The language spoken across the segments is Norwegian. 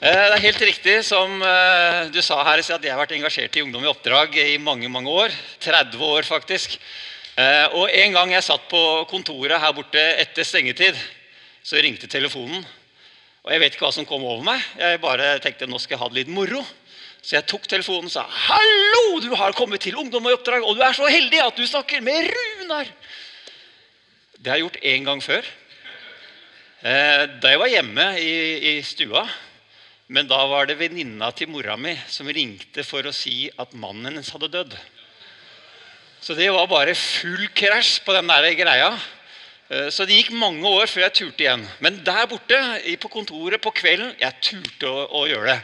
Eh, det er helt riktig som eh, du sa her, at jeg har vært engasjert i Ungdom i oppdrag i mange mange år. 30 år, faktisk. Eh, og En gang jeg satt på kontoret her borte etter stengetid, så ringte telefonen. Og Jeg vet ikke hva som kom over meg. Jeg bare tenkte nå skal jeg ha det litt moro. Så jeg tok telefonen og sa 'Hallo, du har kommet til Ungdom i oppdrag, og du er så heldig at du snakker med Runar'. Det har jeg gjort én gang før. Da jeg var hjemme i, i stua men da var det venninna til mora mi som ringte for å si at mannen hennes hadde dødd. Så det var bare full krasj på den der greia. Eh, så det gikk mange år før jeg turte igjen. Men der borte på kontoret på kvelden jeg turte å, å gjøre det.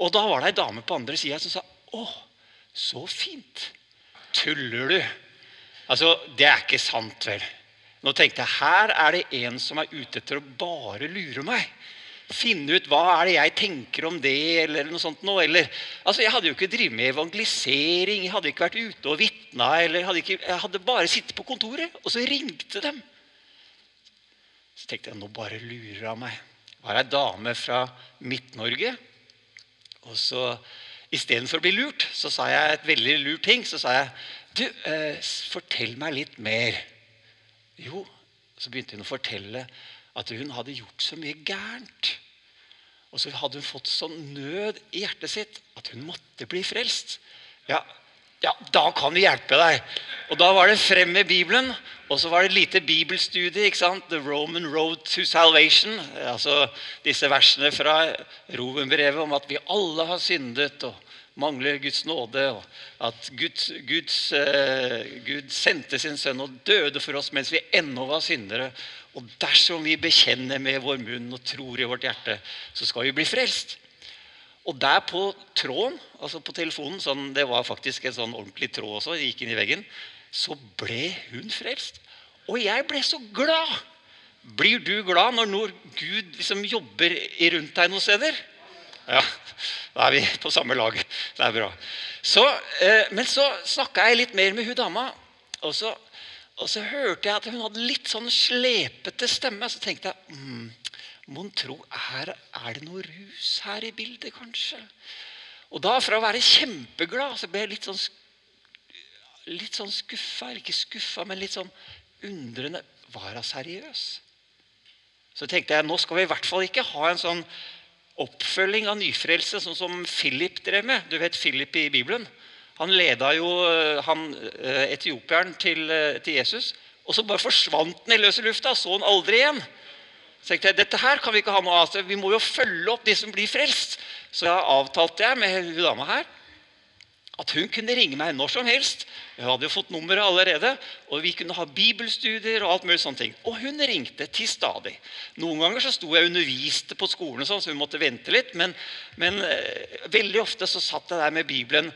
Og da var det ei dame på andre sida som sa 'Å, så fint'. Tuller du? Altså, Det er ikke sant, vel? Nå tenkte jeg her er det en som er ute etter å bare lure meg finne ut hva er det jeg tenker om det, eller noe sånt noe. Eller, altså, jeg hadde jo ikke drevet med evangelisering, jeg hadde ikke vært ute og vitna. Jeg hadde bare sittet på kontoret, og så ringte dem. Så tenkte jeg nå bare lurer han meg. Var ei dame fra Midt-Norge. Og så istedenfor å bli lurt, så sa jeg et veldig lurt ting. Så sa jeg du, eh, fortell meg litt mer. Jo, så begynte hun å fortelle at hun hadde gjort så mye gærent. Og så hadde hun fått sånn nød i hjertet sitt at hun måtte bli frelst. Ja, ja, da kan vi hjelpe deg. Og da var det frem med Bibelen. Og så var det et lite bibelstudie. ikke sant? The Roman Road to Salvation. Altså disse versene fra Rovenbrevet om at vi alle har syndet og mangler Guds nåde. Og at Guds, Guds, uh, Gud sendte sin sønn og døde for oss mens vi ennå var syndere. Og dersom vi bekjenner med vår munn og tror i vårt hjerte, så skal vi bli frelst. Og der på tråden, altså på telefonen, sånn, det var faktisk en sånn ordentlig tråd også, det gikk inn i veggen, så ble hun frelst. Og jeg ble så glad. Blir du glad når Gud liksom jobber rundt deg noen steder? Ja, da er vi på samme lag. Det er bra. Så, eh, men så snakka jeg litt mer med hun dama. Og så og så hørte jeg at hun hadde litt sånn slepete stemme. Så tenkte jeg mm, Mon tro, er, er, det noe rus her i bildet, kanskje? Og da, fra å være kjempeglad, så ble jeg litt sånn, litt sånn skuffa. Ikke skuffa, men litt sånn undrende. Var hun seriøs? Så tenkte jeg nå skal vi i hvert fall ikke ha en sånn oppfølging av nyfrelse, sånn som Philip drev med. Du vet Philip i Bibelen? Han leda jo eh, han, eh, etiopieren til, eh, til, Jesus. Og så bare forsvant han i løse lufta. Så han aldri igjen. Så tenkte jeg, dette her kan Vi ikke ha noe av. Vi må jo følge opp de som blir frelst. Så jeg avtalte jeg med hun dama her at hun kunne ringe meg når som helst. Hun hadde jo fått nummeret allerede. Og vi kunne ha bibelstudier og alt mulig sånne ting. Og hun ringte til stadig. Noen ganger så sto jeg og underviste på skolen, sånn, så hun måtte vente litt. Men, men veldig ofte så satt jeg der med Bibelen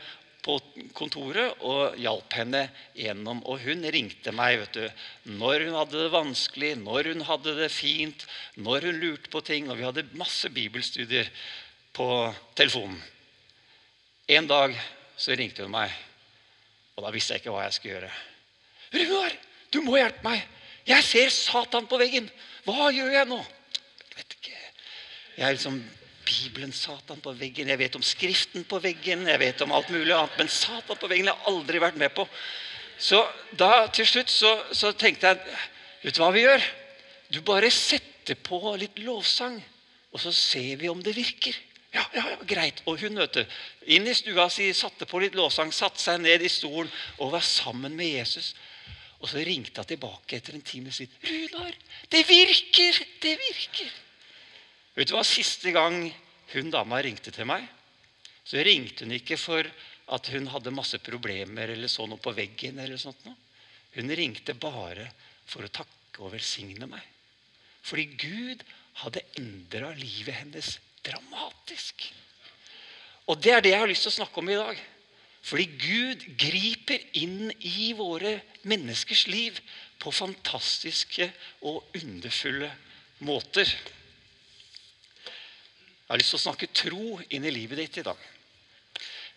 på kontoret og hjalp henne gjennom. Og hun ringte meg vet du, når hun hadde det vanskelig, når hun hadde det fint, når hun lurte på ting. Og vi hadde masse bibelstudier på telefonen. En dag så ringte hun meg, og da visste jeg ikke hva jeg skulle gjøre. 'Runar, du må hjelpe meg! Jeg ser Satan på veggen! Hva gjør jeg nå?' Jeg vet ikke. Jeg liksom Bibelen, Satan på veggen. Jeg vet om Skriften på veggen, jeg vet om alt mulig annet. Men Satan på veggen har jeg aldri vært med på. Så da til slutt så, så tenkte jeg Vet du hva vi gjør? Du bare setter på litt lovsang, og så ser vi om det virker. Ja, ja, ja, greit. Og hun vet du, inn i stua si, satte på litt lovsang, satte seg ned i stolen og var sammen med Jesus. Og så ringte hun tilbake etter en time og sa 'Runar, det virker! Det virker!' Vet du hva? Siste gang hun dama ringte til meg, så ringte hun ikke for at hun hadde masse problemer eller så noe på veggen. eller sånt noe. Hun ringte bare for å takke og velsigne meg. Fordi Gud hadde endra livet hennes dramatisk. Og det er det jeg har lyst til å snakke om i dag. Fordi Gud griper inn i våre menneskers liv på fantastiske og underfulle måter. Jeg har lyst til å snakke tro inn i livet ditt i dag.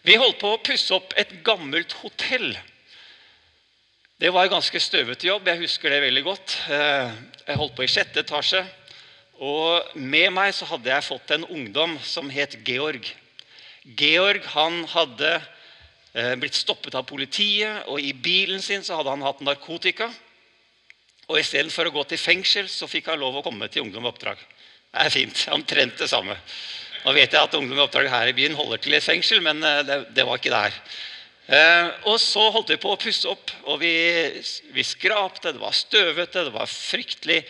Vi holdt på å pusse opp et gammelt hotell. Det var en ganske støvete jobb. Jeg husker det veldig godt. Eh, jeg holdt på i sjette etasje. Og med meg så hadde jeg fått en ungdom som het Georg. Georg han hadde eh, blitt stoppet av politiet, og i bilen sin så hadde han hatt narkotika. Og istedenfor å gå til fengsel, så fikk han lov å komme til Ungdom med oppdrag. Det er fint. Omtrent det samme. Nå vet jeg at Ungdom i oppdrag her i byen holder til et fengsel, men eh, det, det var ikke der. Eh, og så holdt vi på å pusse opp, og vi, vi skrapte. Det var støvete, det var fryktelig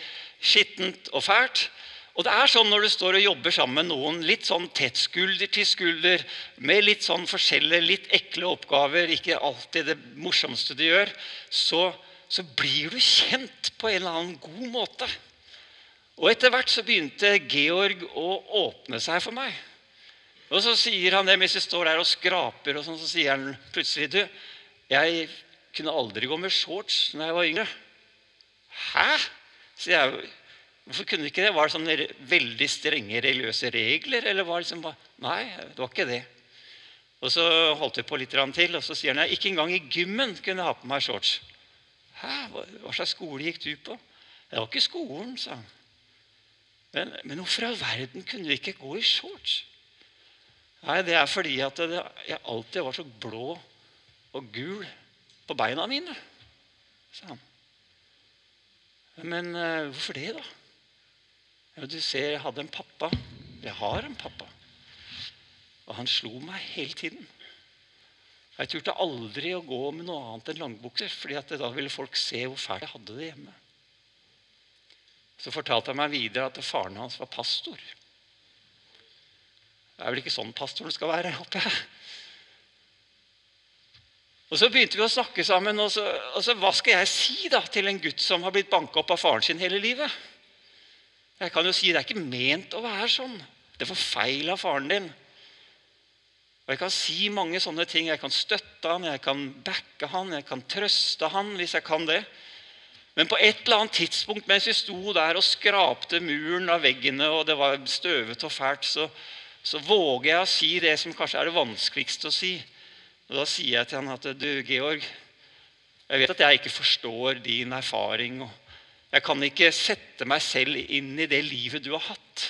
skittent og fælt. Og det er sånn når du står og jobber sammen med noen litt sånn tett skulder til skulder, med litt sånn forskjellige, litt ekle oppgaver, ikke alltid det morsomste du gjør, så, så blir du kjent på en eller annen god måte. Og etter hvert så begynte Georg å åpne seg for meg. Og så sier han det mens vi står der og skraper, og sånn, så sier han plutselig du, jeg kunne aldri gå med shorts når jeg var yngre. Hæ? sier jeg. Hvorfor kunne ikke det? Var det sånne veldig strenge religiøse regler? eller var det liksom bare, Nei, det var ikke det. Og Så holdt vi på litt til, og så sier han ikke engang i gymmen kunne jeg ha på meg shorts. Hæ? Hva slags skole gikk du på? Det var ikke skolen, sa han. Men, men hvorfor i all verden kunne vi ikke gå i shorts? Nei, det er fordi at jeg alltid var så blå og gul på beina mine, sa han. Men uh, hvorfor det, da? Ja, du ser, jeg hadde en pappa. Jeg har en pappa. Og han slo meg hele tiden. Jeg turte aldri å gå med noe annet enn langbukser, fordi da ville folk se hvor fælt jeg hadde det hjemme. Så fortalte han meg videre at faren hans var pastor. Det er vel ikke sånn pastoren skal være, håper jeg. Og Så begynte vi å snakke sammen. og så, og så Hva skal jeg si da til en gutt som har blitt banka opp av faren sin hele livet? Jeg kan jo si det er ikke ment å være sånn. Det var feil av faren din. Og Jeg kan si mange sånne ting. Jeg kan støtte han, jeg kan backe han, jeg kan trøste han hvis jeg kan det. Men på et eller annet tidspunkt mens vi sto der og skrapte muren av veggene, og det var støvete og fælt, så, så våger jeg å si det som kanskje er det vanskeligste å si. Og Da sier jeg til han at du, Georg, jeg vet at jeg ikke forstår din erfaring. og Jeg kan ikke sette meg selv inn i det livet du har hatt.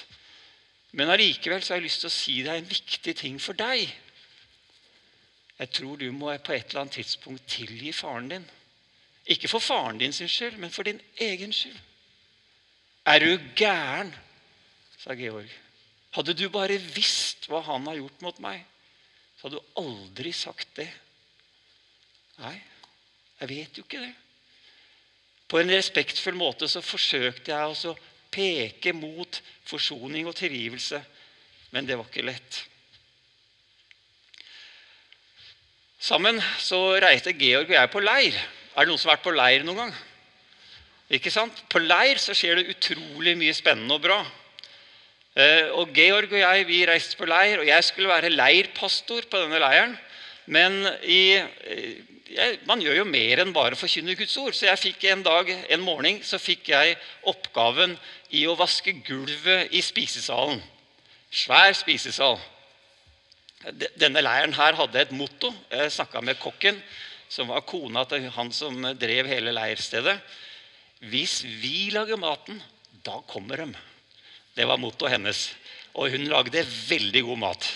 Men allikevel har jeg lyst til å si deg en viktig ting for deg. Jeg tror du må på et eller annet tidspunkt tilgi faren din. Ikke for faren din sin skyld, men for din egen skyld. Er du gæren? sa Georg. Hadde du bare visst hva han har gjort mot meg, så hadde du aldri sagt det. Nei, jeg vet jo ikke det. På en respektfull måte så forsøkte jeg å peke mot forsoning og tilgivelse, men det var ikke lett. Sammen så reiste Georg og jeg på leir. Er det noen som har vært på leir noen gang? Ikke sant? På leir så skjer det utrolig mye spennende og bra. Eh, og Georg og jeg vi reiste på leir, og jeg skulle være leirpastor på denne leiren. Men i, eh, jeg, man gjør jo mer enn bare forkynne Guds ord. Så jeg fikk en dag, en morgen så fikk jeg oppgaven i å vaske gulvet i spisesalen. Svær spisesal. Denne leiren her hadde et motto. Jeg snakka med kokken, som var kona til han som drev hele leirstedet. Hvis vi lager maten, da kommer de. Det var mottoet hennes. Og hun lagde veldig god mat.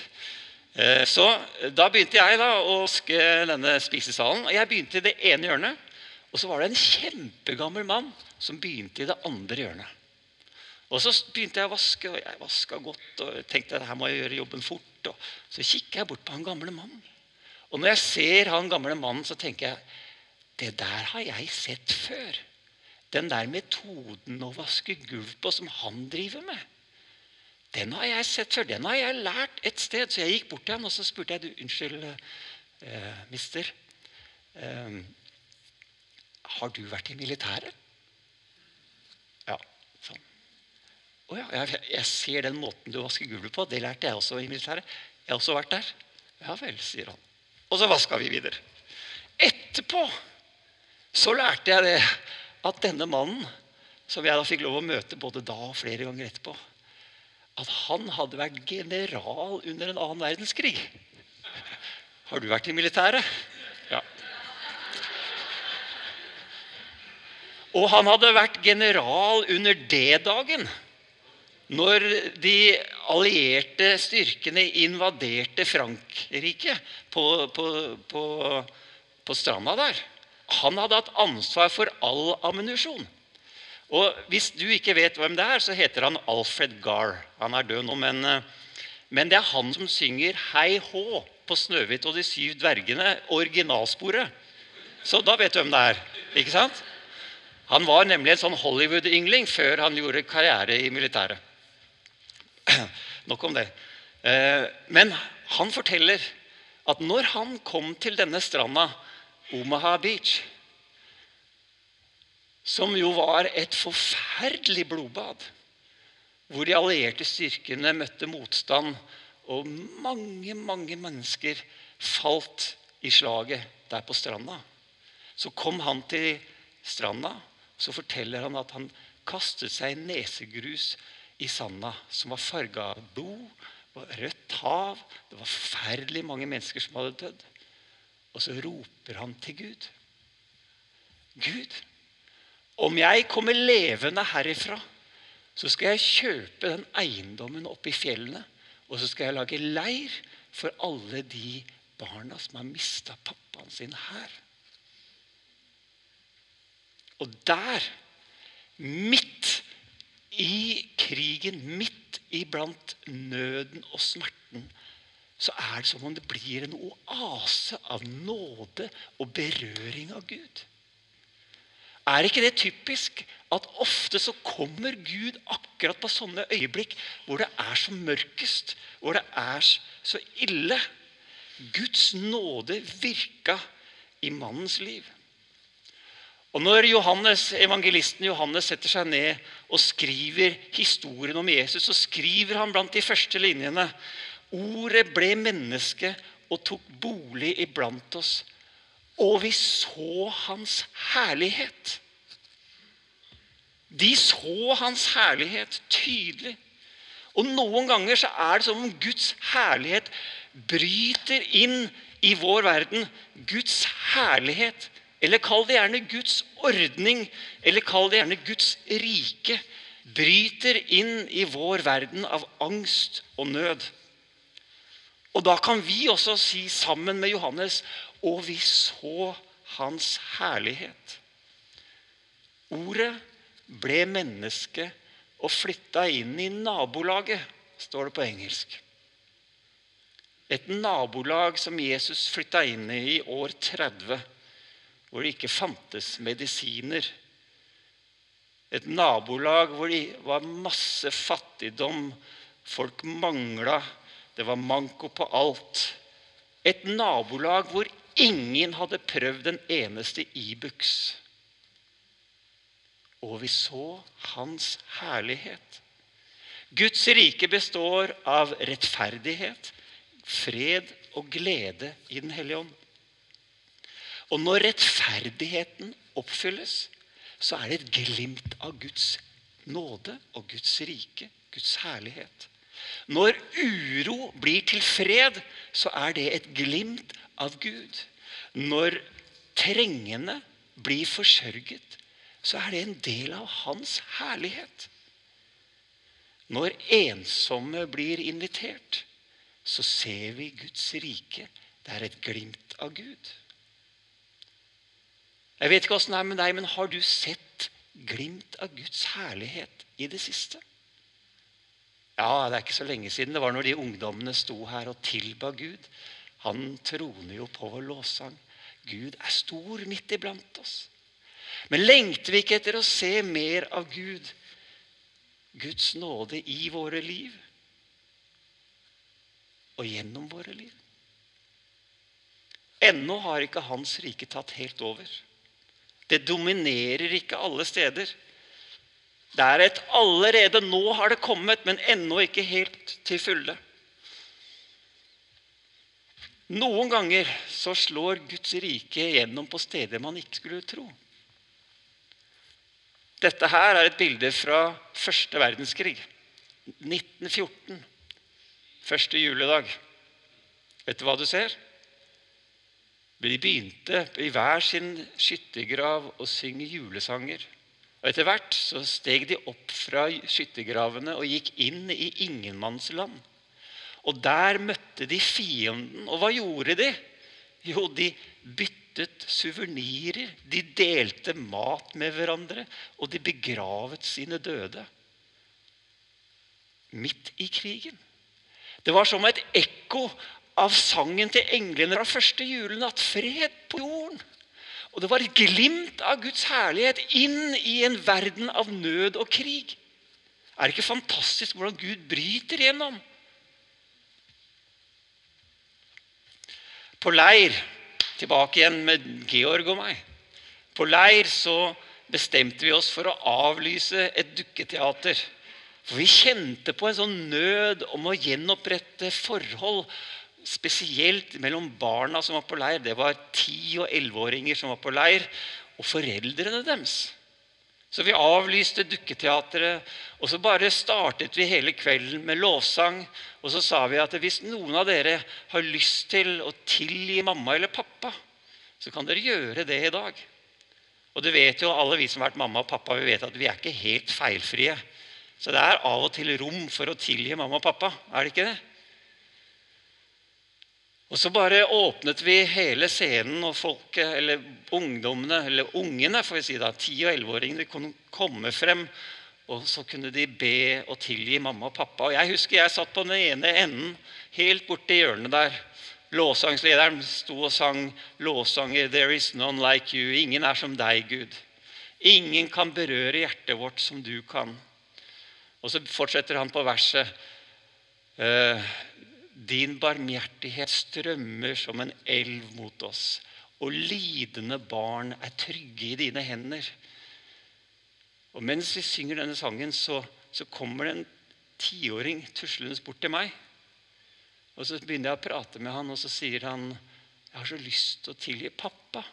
Eh, så da begynte jeg da å vaske denne spisesalen. og Jeg begynte i det ene hjørnet. Og så var det en kjempegammel mann som begynte i det andre hjørnet. Og Så begynte jeg å vaske, og jeg vaska godt og tenkte at her må jeg gjøre jobben fort. Og så kikker jeg bort på han gamle mannen. Og når jeg ser han gamle mannen, så tenker jeg det der har jeg sett før. Den der metoden å vaske gulv på som han driver med, den har jeg sett før. Den har jeg lært et sted. Så jeg gikk bort til han og så spurte jeg, du, unnskyld, eh, mister. Eh, har du vært i militæret? Ja, sånn. Å ja, jeg, jeg, ser den måten du vasker gulvet på. Det lærte jeg også i militæret. Jeg har også vært der. Ja vel, sier han. Og så vaska vi videre. Etterpå så lærte jeg det at denne mannen, som jeg da fikk lov å møte både da og flere ganger etterpå, at han hadde vært general under en annen verdenskrig. Har du vært i militæret? Ja. Og han hadde vært general under D-dagen. Når de allierte styrkene invaderte Frankrike på, på, på, på stranda der. Han hadde hatt ansvar for all ammunisjon. Og Hvis du ikke vet hvem det er, så heter han Alfred Garr. Han er død nå, men, eh, men det er han som synger 'Hei hå' på 'Snøhvit og de syv dvergene', originalsporet. Så da vet du hvem det er. ikke sant? Han var nemlig en sånn Hollywood-yngling før han gjorde karriere i militæret. Nok om det. Eh, men han forteller at når han kom til denne stranda, Omaha Beach, som jo var et forferdelig blodbad, hvor de allierte styrkene møtte motstand, og mange, mange mennesker falt i slaget der på stranda. Så kom han til stranda, så forteller han at han kastet seg i nesegrus i sanda, som var farga av blod, rødt hav. Det var forferdelig mange mennesker som hadde dødd. Og så roper han til Gud. Gud, om jeg kommer levende herifra, så skal jeg kjøpe den eiendommen oppe i fjellene. Og så skal jeg lage leir for alle de barna som har mista pappaen sin her. Og der, midt i krigen, midt iblant nøden og smerten, så er det som om det blir en oase av nåde og berøring av Gud. Er ikke det typisk at ofte så kommer Gud akkurat på sånne øyeblikk hvor det er som mørkest, hvor det er så ille? Guds nåde virka i mannens liv. Og Når Johannes, evangelisten Johannes setter seg ned og skriver historien om Jesus, så skriver han blant de første linjene Ordet ble menneske og tok bolig iblant oss, og vi så hans herlighet. De så hans herlighet tydelig. Og Noen ganger så er det som om Guds herlighet bryter inn i vår verden. Guds herlighet, eller kall det gjerne Guds ordning, eller kall det gjerne Guds rike, bryter inn i vår verden av angst og nød. Og da kan vi også si sammen med Johannes Og vi så hans herlighet. Ordet ble menneske og flytta inn i nabolaget, står det på engelsk. Et nabolag som Jesus flytta inn i i år 30, hvor det ikke fantes medisiner. Et nabolag hvor det var masse fattigdom, folk mangla det var manko på alt. Et nabolag hvor ingen hadde prøvd en eneste Ibux. Og vi så hans herlighet. Guds rike består av rettferdighet, fred og glede i Den hellige ånd. Og når rettferdigheten oppfylles, så er det et glimt av Guds nåde og Guds rike, Guds herlighet. Når uro blir til fred, så er det et glimt av Gud. Når trengende blir forsørget, så er det en del av hans herlighet. Når ensomme blir invitert, så ser vi Guds rike. Det er et glimt av Gud. Jeg vet ikke åssen det er med deg, men har du sett glimt av Guds herlighet i det siste? Ja, det er ikke så lenge siden. Det var når de ungdommene sto her og tilba Gud. Han troner jo på vår lovsang. Gud er stor midt iblant oss. Men lengter vi ikke etter å se mer av Gud? Guds nåde i våre liv og gjennom våre liv? Ennå har ikke Hans rike tatt helt over. Det dominerer ikke alle steder. Det er et allerede nå har det kommet, men ennå ikke helt til fulle. Noen ganger så slår Guds rike gjennom på steder man ikke skulle tro. Dette her er et bilde fra første verdenskrig. 1914. Første juledag. Vet du hva du ser? De begynte i hver sin skyttergrav å synge julesanger. Og Etter hvert så steg de opp fra skyttergravene og gikk inn i ingenmannsland. Og der møtte de fienden. Og hva gjorde de? Jo, de byttet suvenirer. De delte mat med hverandre, og de begravet sine døde. Midt i krigen. Det var som et ekko av sangen til englene fra første julenatt. Fred på jorden. Og det var et glimt av Guds herlighet inn i en verden av nød og krig. Er det ikke fantastisk hvordan Gud bryter gjennom? På leir Tilbake igjen med Georg og meg. På leir så bestemte vi oss for å avlyse et dukketeater. For vi kjente på en sånn nød om å gjenopprette forhold spesielt mellom barna som var på leir. Det var ti- og elleveåringer som var på leir, og foreldrene deres. Så vi avlyste dukketeatret, og så bare startet vi hele kvelden med lovsang. Og så sa vi at hvis noen av dere har lyst til å tilgi mamma eller pappa, så kan dere gjøre det i dag. Og du vet jo, alle vi som har vært mamma og pappa, vi vet at vi er ikke helt feilfrie. Så det er av og til rom for å tilgi mamma og pappa. Er det ikke det? Og så bare åpnet vi hele scenen, og folket, eller ungdommene, eller ungene, får vi si da, 10- og 11-åringene, kunne komme frem. Og så kunne de be og tilgi mamma og pappa. Og Jeg husker jeg satt på den ene enden, helt borti hjørnet der. Låsangslederen sto og sang «Låsanger, 'There is none like you'. Ingen er som deg, Gud. Ingen kan berøre hjertet vårt som du kan. Og så fortsetter han på verset. Uh, din barmhjertighet strømmer som en elv mot oss, og lidende barn er trygge i dine hender. Og Mens vi synger denne sangen, så, så kommer det en tiåring tuslende bort til meg. Og Så begynner jeg å prate med han, og så sier han jeg har så lyst til å tilgi pappa.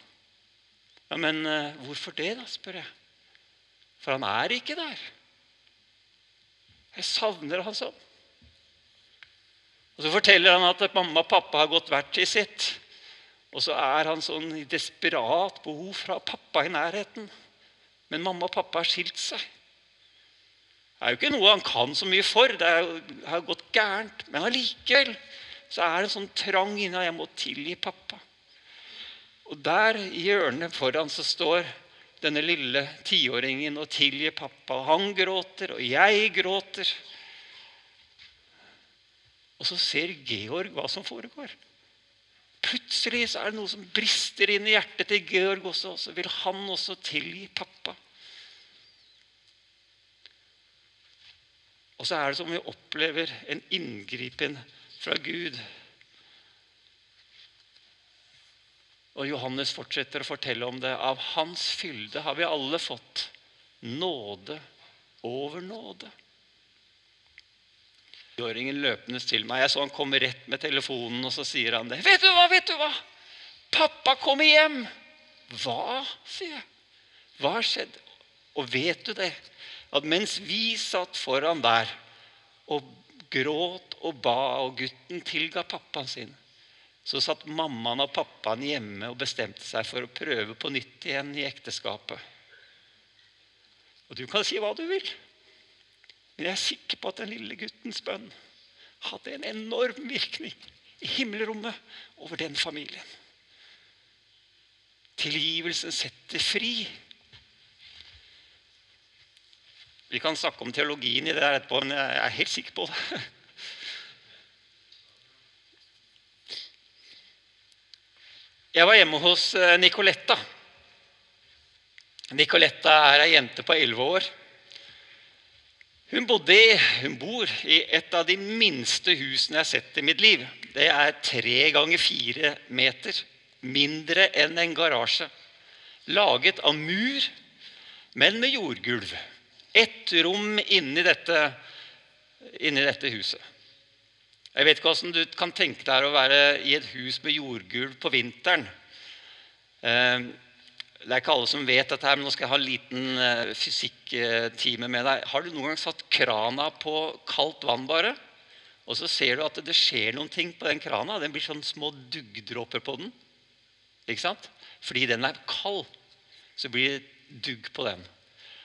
Ja, Men uh, hvorfor det, da, spør jeg. For han er ikke der. Jeg savner han sånn. Og Så forteller han at mamma og pappa har gått hvert til sitt. Og så er han sånn i desperat behov fra pappa i nærheten. Men mamma og pappa har skilt seg. Det er jo ikke noe han kan så mye for. Det har gått gærent. Men allikevel er det en sånn trang inni at jeg må tilgi pappa. Og der i hjørnet foran så står denne lille tiåringen og tilgir pappa. Han gråter, og jeg gråter. Og så ser Georg hva som foregår. Plutselig så er det noe som brister inn i hjertet til Georg også. Og så vil han også tilgi pappa. Og så er det som vi opplever en inngripen fra Gud. Og Johannes fortsetter å fortelle om det. Av hans fylde har vi alle fått nåde over nåde. Tiåringen løpende til meg. Jeg så han komme rett med telefonen, og så sier han det. 'Vet du hva, vet du hva? Pappa kommer hjem!' 'Hva?' sier jeg. 'Hva har skjedd?' Og vet du det? At mens vi satt foran der og gråt og ba, og gutten tilga pappaen sin, så satt mammaen og pappaen hjemme og bestemte seg for å prøve på nytt igjen i ekteskapet. Og du kan si hva du vil. Men jeg er sikker på at den lille guttens bønn hadde en enorm virkning i himmelrommet over den familien. Tilgivelsen setter fri. Vi kan snakke om teologien i det der etterpå, men jeg er helt sikker på det. Jeg var hjemme hos eh, Nicoletta. Nicoletta er ei jente på 11 år. Hun, bodde, hun, bor i et av de minste husene jeg har sett i mitt liv. Det er tre ganger fire meter. Mindre enn en garasje. Laget av mur, men med jordgulv. Ett rom inni dette, inni dette huset. Jeg vet ikke hvordan du kan tenke deg å være i et hus med jordgulv på vinteren. Det er ikke alle som vet dette, her, men nå skal jeg ha en liten uh, fysikktime med deg. Har du noen gang satt krana på kaldt vann bare? Og så ser du at det skjer noen ting på den krana. Den blir sånn små duggdråper på den. Ikke sant? Fordi den er kald, så blir det dugg på den.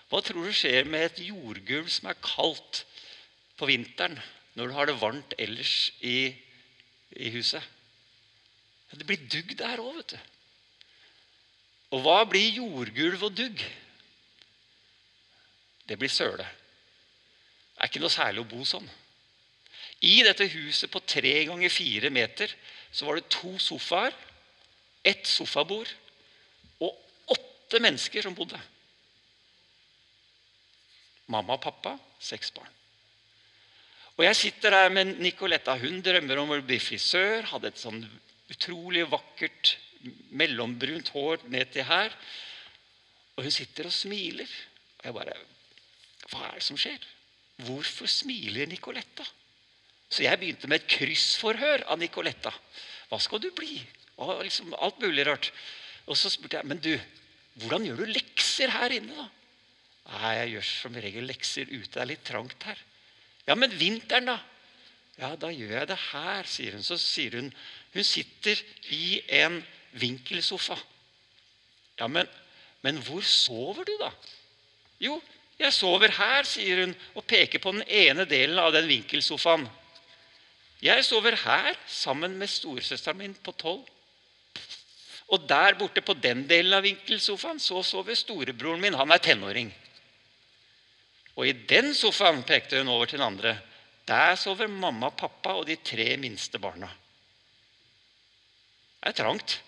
Hva tror du skjer med et jordgulv som er kaldt på vinteren, når du har det varmt ellers i, i huset? Det blir dugg der òg, vet du. Og hva blir jordgulv og dugg? Det blir søle. Det er ikke noe særlig å bo sånn. I dette huset på tre ganger fire meter så var det to sofaer, ett sofabord og åtte mennesker som bodde. Mamma og pappa, seks barn. Og Jeg sitter der med Nicoletta. Hun drømmer om å bli frisør. Hadde et sånn utrolig vakkert mellombrunt hår ned til her. Og hun sitter og smiler. Og jeg bare Hva er det som skjer? Hvorfor smiler Nicoletta? Så jeg begynte med et kryssforhør av Nicoletta. Hva skal du bli? Og liksom alt mulig rart. Og så spurte jeg men du, hvordan gjør du lekser her inne. da? Nei, jeg gjør som regel lekser ute. Det er litt trangt her. Ja, men vinteren, da? Ja, da gjør jeg det her, sier hun. Så sier hun Hun sitter i en vinkelsofa. Ja, men, men hvor sover du, da? Jo, jeg sover her, sier hun og peker på den ene delen av den vinkelsofaen. Jeg sover her sammen med storesøsteren min på tolv. Og der borte på den delen av vinkelsofaen så sover storebroren min. Han er tenåring. Og i den sofaen pekte hun over til den andre. Der sover mamma, pappa og de tre minste barna. Det er trangt.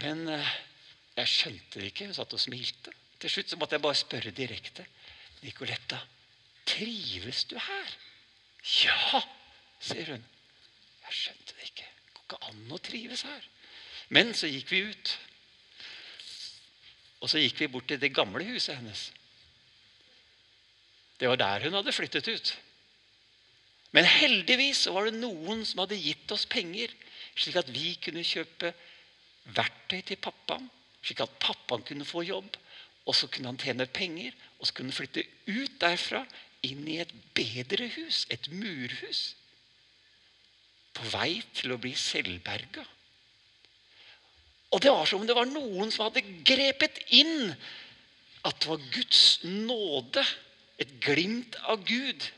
Men eh, jeg skjønte det ikke. Hun satt og smilte. Til slutt så måtte jeg bare spørre direkte. Nicoletta, trives du her? Ja, sier hun. Jeg skjønte det ikke. Det går ikke an å trives her. Men så gikk vi ut. Og så gikk vi bort til det gamle huset hennes. Det var der hun hadde flyttet ut. Men heldigvis var det noen som hadde gitt oss penger, slik at vi kunne kjøpe verktøy til pappaen, slik at pappaen kunne få jobb. Og så kunne han tjene penger, og så kunne han flytte ut derfra inn i et bedre hus, et murhus. På vei til å bli selvberga. Og det var som om det var noen som hadde grepet inn at det var Guds nåde, et glimt av Gud.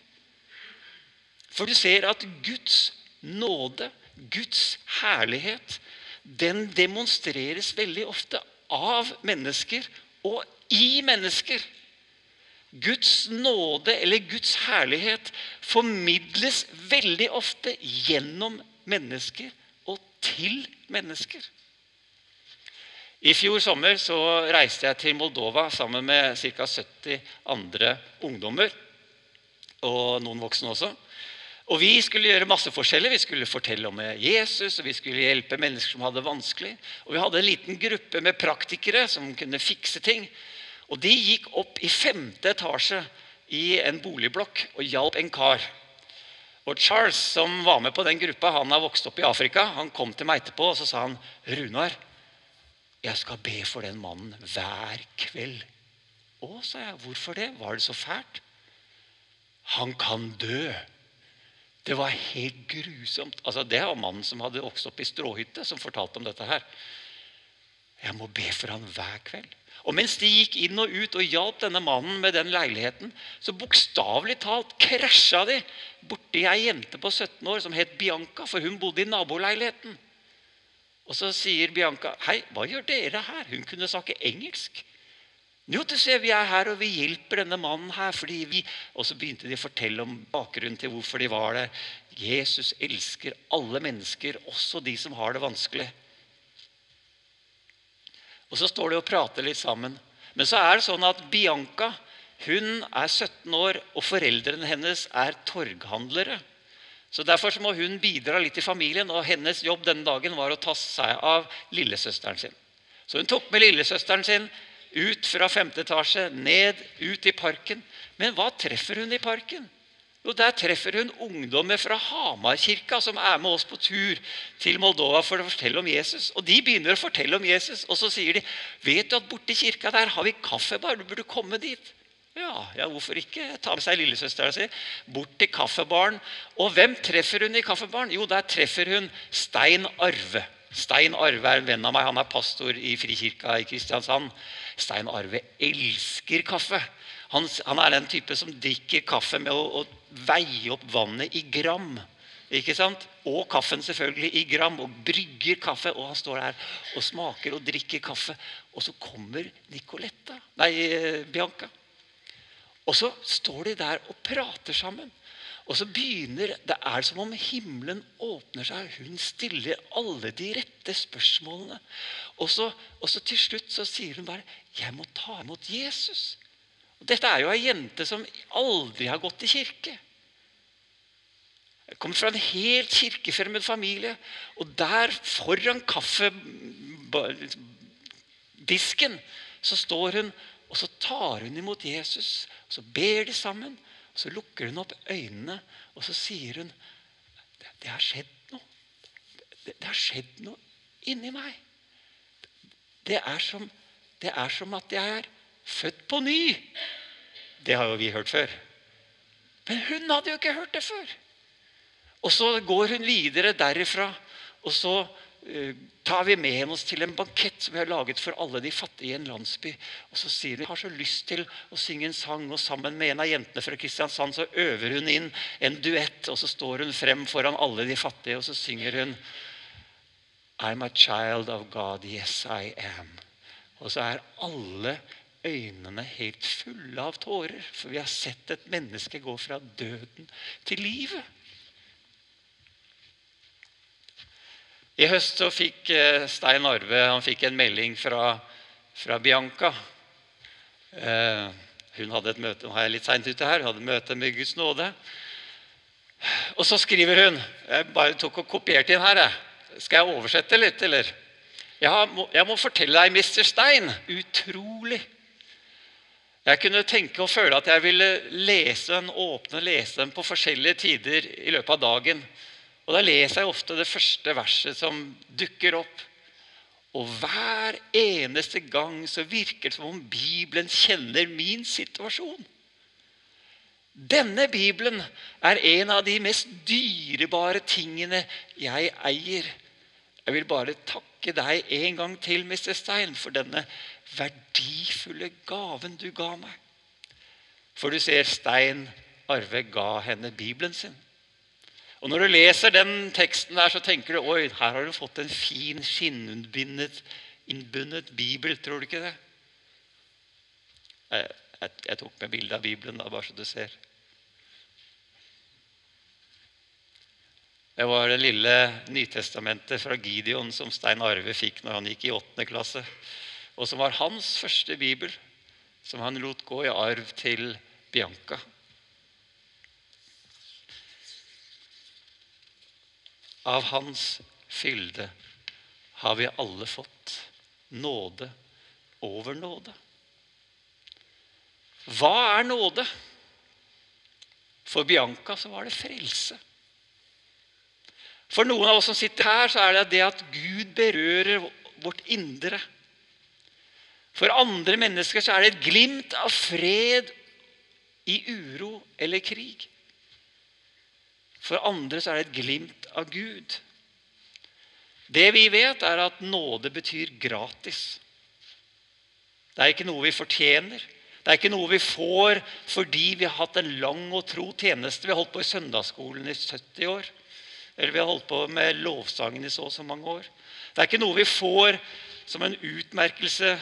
For du ser at Guds nåde, Guds herlighet, den demonstreres veldig ofte av mennesker og i mennesker. Guds nåde eller Guds herlighet formidles veldig ofte gjennom mennesker og til mennesker. I fjor sommer så reiste jeg til Moldova sammen med ca. 70 andre ungdommer. Og noen voksne også. Og Vi skulle gjøre masse forskjellig. Vi skulle fortelle om Jesus, og vi skulle hjelpe mennesker som hadde det vanskelig. Og Vi hadde en liten gruppe med praktikere som kunne fikse ting. Og De gikk opp i femte etasje i en boligblokk og hjalp en kar. Og Charles, som var med på den gruppa, han har vokst opp i Afrika. Han kom til meg etterpå og så sa han, Runar, jeg skal be for den mannen hver kveld. Å, sa jeg. Hvorfor det? Var det så fælt? Han kan dø. Det var helt grusomt. Altså, Det var mannen som hadde vokst opp i stråhytte, som fortalte om dette her. Jeg må be for han hver kveld. Og mens de gikk inn og ut og hjalp denne mannen med den leiligheten, så bokstavelig talt krasja de borti ei jente på 17 år som het Bianca, for hun bodde i naboleiligheten. Og så sier Bianca, 'Hei, hva gjør dere her?' Hun kunne snakke engelsk. Jo, du ser, vi er her, og vi hjelper denne mannen her. fordi vi... Og så begynte de å fortelle om bakgrunnen til hvorfor de var der. Jesus elsker alle mennesker, også de som har det vanskelig. Og Så står de og prater litt sammen. Men så er det sånn at Bianca hun er 17 år, og foreldrene hennes er torghandlere. Så Derfor så må hun bidra litt i familien, og hennes jobb denne dagen var å ta seg av lillesøsteren sin. Så hun tok med lillesøsteren sin ut fra femte etasje, ned, ut i parken. Men hva treffer hun i parken? Jo, Der treffer hun ungdommer fra Hamarkirka som er med oss på tur til Moldova for å fortelle om Jesus. Og De begynner å fortelle om Jesus, og så sier de vet du at borti kirka der har vi kaffebar. Du burde komme dit. Ja, ja, hvorfor ikke? Ta med seg lillesøstera si bort til kaffebaren. Og hvem treffer hun i kaffebaren? Jo, der treffer hun Stein Arve. Stein Arve er en venn av meg. Han er pastor i Frikirka i Kristiansand. Stein Arve elsker kaffe. Han, han er den type som drikker kaffe med å, å veie opp vannet i gram. Ikke sant? Og kaffen selvfølgelig i gram. Og brygger kaffe. Og han står der og smaker og drikker kaffe. Og så kommer Nicoletta, nei, Bianca. Og så står de der og prater sammen. Og så begynner, Det er som om himmelen åpner seg. Hun stiller alle de rette spørsmålene. Og så, og så til slutt så sier hun bare 'Jeg må ta imot Jesus'. Og dette er jo ei jente som aldri har gått i kirke. Kommer fra en helt kirkefremmed familie. Og der foran kaffedisken så står hun og så tar hun imot Jesus. og Så ber de sammen. Så lukker hun opp øynene og så sier hun det, har skjedd noe. Det, det, har skjedd noe inni meg. Det er, som, det er som at jeg er født på ny. Det har jo vi hørt før. Men hun hadde jo ikke hørt det før. Og så går hun videre derifra, og så tar vi med oss til en bankett som vi har laget for alle de fattige i en landsby. Og så sier hun har så lyst til å synge en sang, og sammen med en av jentene fra Kristiansand så øver hun inn en duett, og så står hun frem foran alle de fattige, og så synger hun I'm a child of God, yes I am. Og så er alle øynene helt fulle av tårer, for vi har sett et menneske gå fra døden til livet. I høst så fikk eh, Stein Arve han fikk en melding fra, fra Bianca. Eh, hun hadde et møte nå er jeg litt sent ute her, hun hadde et møte med Guds nåde. Og så skriver hun Jeg bare tok og kopierte inn her. Skal jeg oversette litt, eller? Jeg må, jeg må fortelle deg, Mr. Stein. Utrolig. Jeg kunne tenke og føle at jeg ville lese den, åpne og lese den på forskjellige tider i løpet av dagen. Og Da leser jeg ofte det første verset som dukker opp. Og hver eneste gang så virker det som om Bibelen kjenner min situasjon. Denne Bibelen er en av de mest dyrebare tingene jeg eier. Jeg vil bare takke deg en gang til, Mr. Stein, for denne verdifulle gaven du ga meg. For du ser, Stein Arve ga henne Bibelen sin. Og Når du leser den teksten, der, så tenker du oi, her har du fått en fin, skinnbundet bibel. Tror du ikke det? Jeg, jeg, tok med bilde av Bibelen, da, bare så du ser. Det var det lille Nytestamentet fra Gideon som Stein Arve fikk når han gikk i åttende klasse. Og som var hans første bibel, som han lot gå i arv til Bianca. Av Hans fylde har vi alle fått nåde over nåde. Hva er nåde? For Bianca så var det frelse. For noen av oss som sitter her, så er det det at Gud berører vårt indre. For andre mennesker så er det et glimt av fred i uro eller krig. For andre så er det et glimt av Gud. Det vi vet, er at nåde betyr gratis. Det er ikke noe vi fortjener. Det er ikke noe vi får fordi vi har hatt en lang og tro tjeneste. Vi har holdt på i søndagsskolen i 70 år. Eller vi har holdt på med lovsangen i så og så mange år. Det er ikke noe vi får som en utmerkelse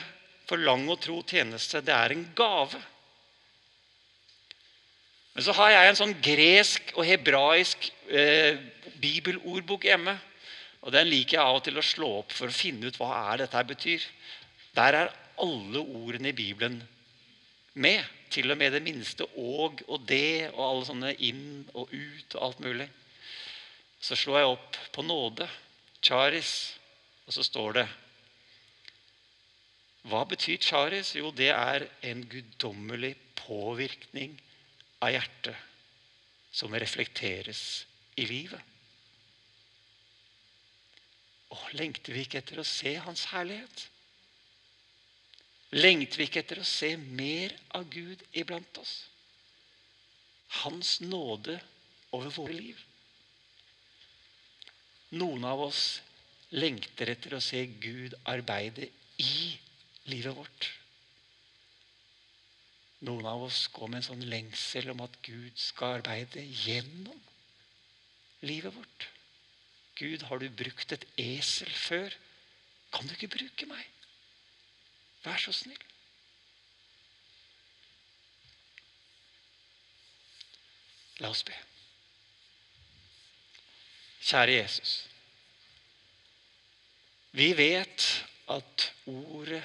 for lang og tro tjeneste. Det er en gave. Men så har jeg en sånn gresk og hebraisk eh, bibelordbok hjemme. Og Den liker jeg av og til å slå opp for å finne ut hva er dette betyr. Der er alle ordene i Bibelen med. Til og med det minste og og det og alle sånne inn og ut og alt mulig. Så slår jeg opp på nåde, charis, og så står det Hva betyr charis? Jo, det er en guddommelig påvirkning av hjertet som reflekteres i livet. Og lengter vi ikke etter å se Hans herlighet? Lengter vi ikke etter å se mer av Gud iblant oss? Hans nåde over våre liv. Noen av oss lengter etter å se Gud arbeide i livet vårt. Noen av oss går med en sånn lengsel om at Gud skal arbeide gjennom livet vårt. Gud, har du brukt et esel før? Kan du ikke bruke meg? Vær så snill. La oss be. Kjære Jesus. Vi vet at ordet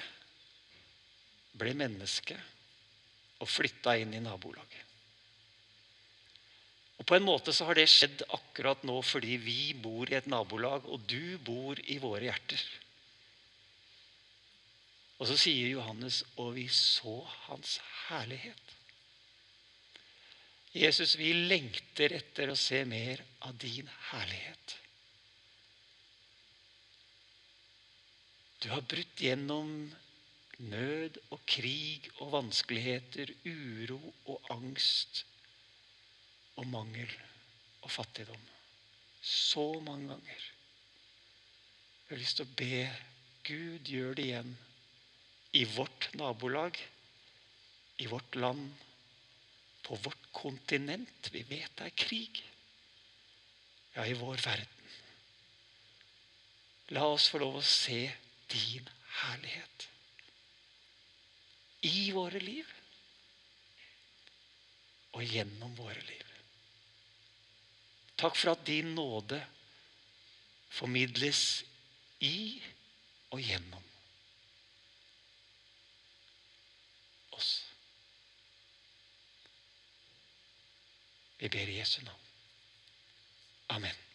ble menneske og flytta inn i nabolaget. Og På en måte så har det skjedd akkurat nå fordi vi bor i et nabolag, og du bor i våre hjerter. Og så sier Johannes, og vi så hans herlighet. Jesus, vi lengter etter å se mer av din herlighet. Du har brutt gjennom nød og krig og vanskeligheter, uro og angst og mangel og fattigdom. Så mange ganger. Jeg har lyst til å be Gud gjør det igjen i vårt nabolag, i vårt land, på vårt kontinent. Vi vet det er krig. Ja, i vår verden. La oss få lov å se din herlighet i våre liv og gjennom våre liv. Takk for at din nåde formidles i og gjennom oss. Vi ber i Jesu navn. Amen.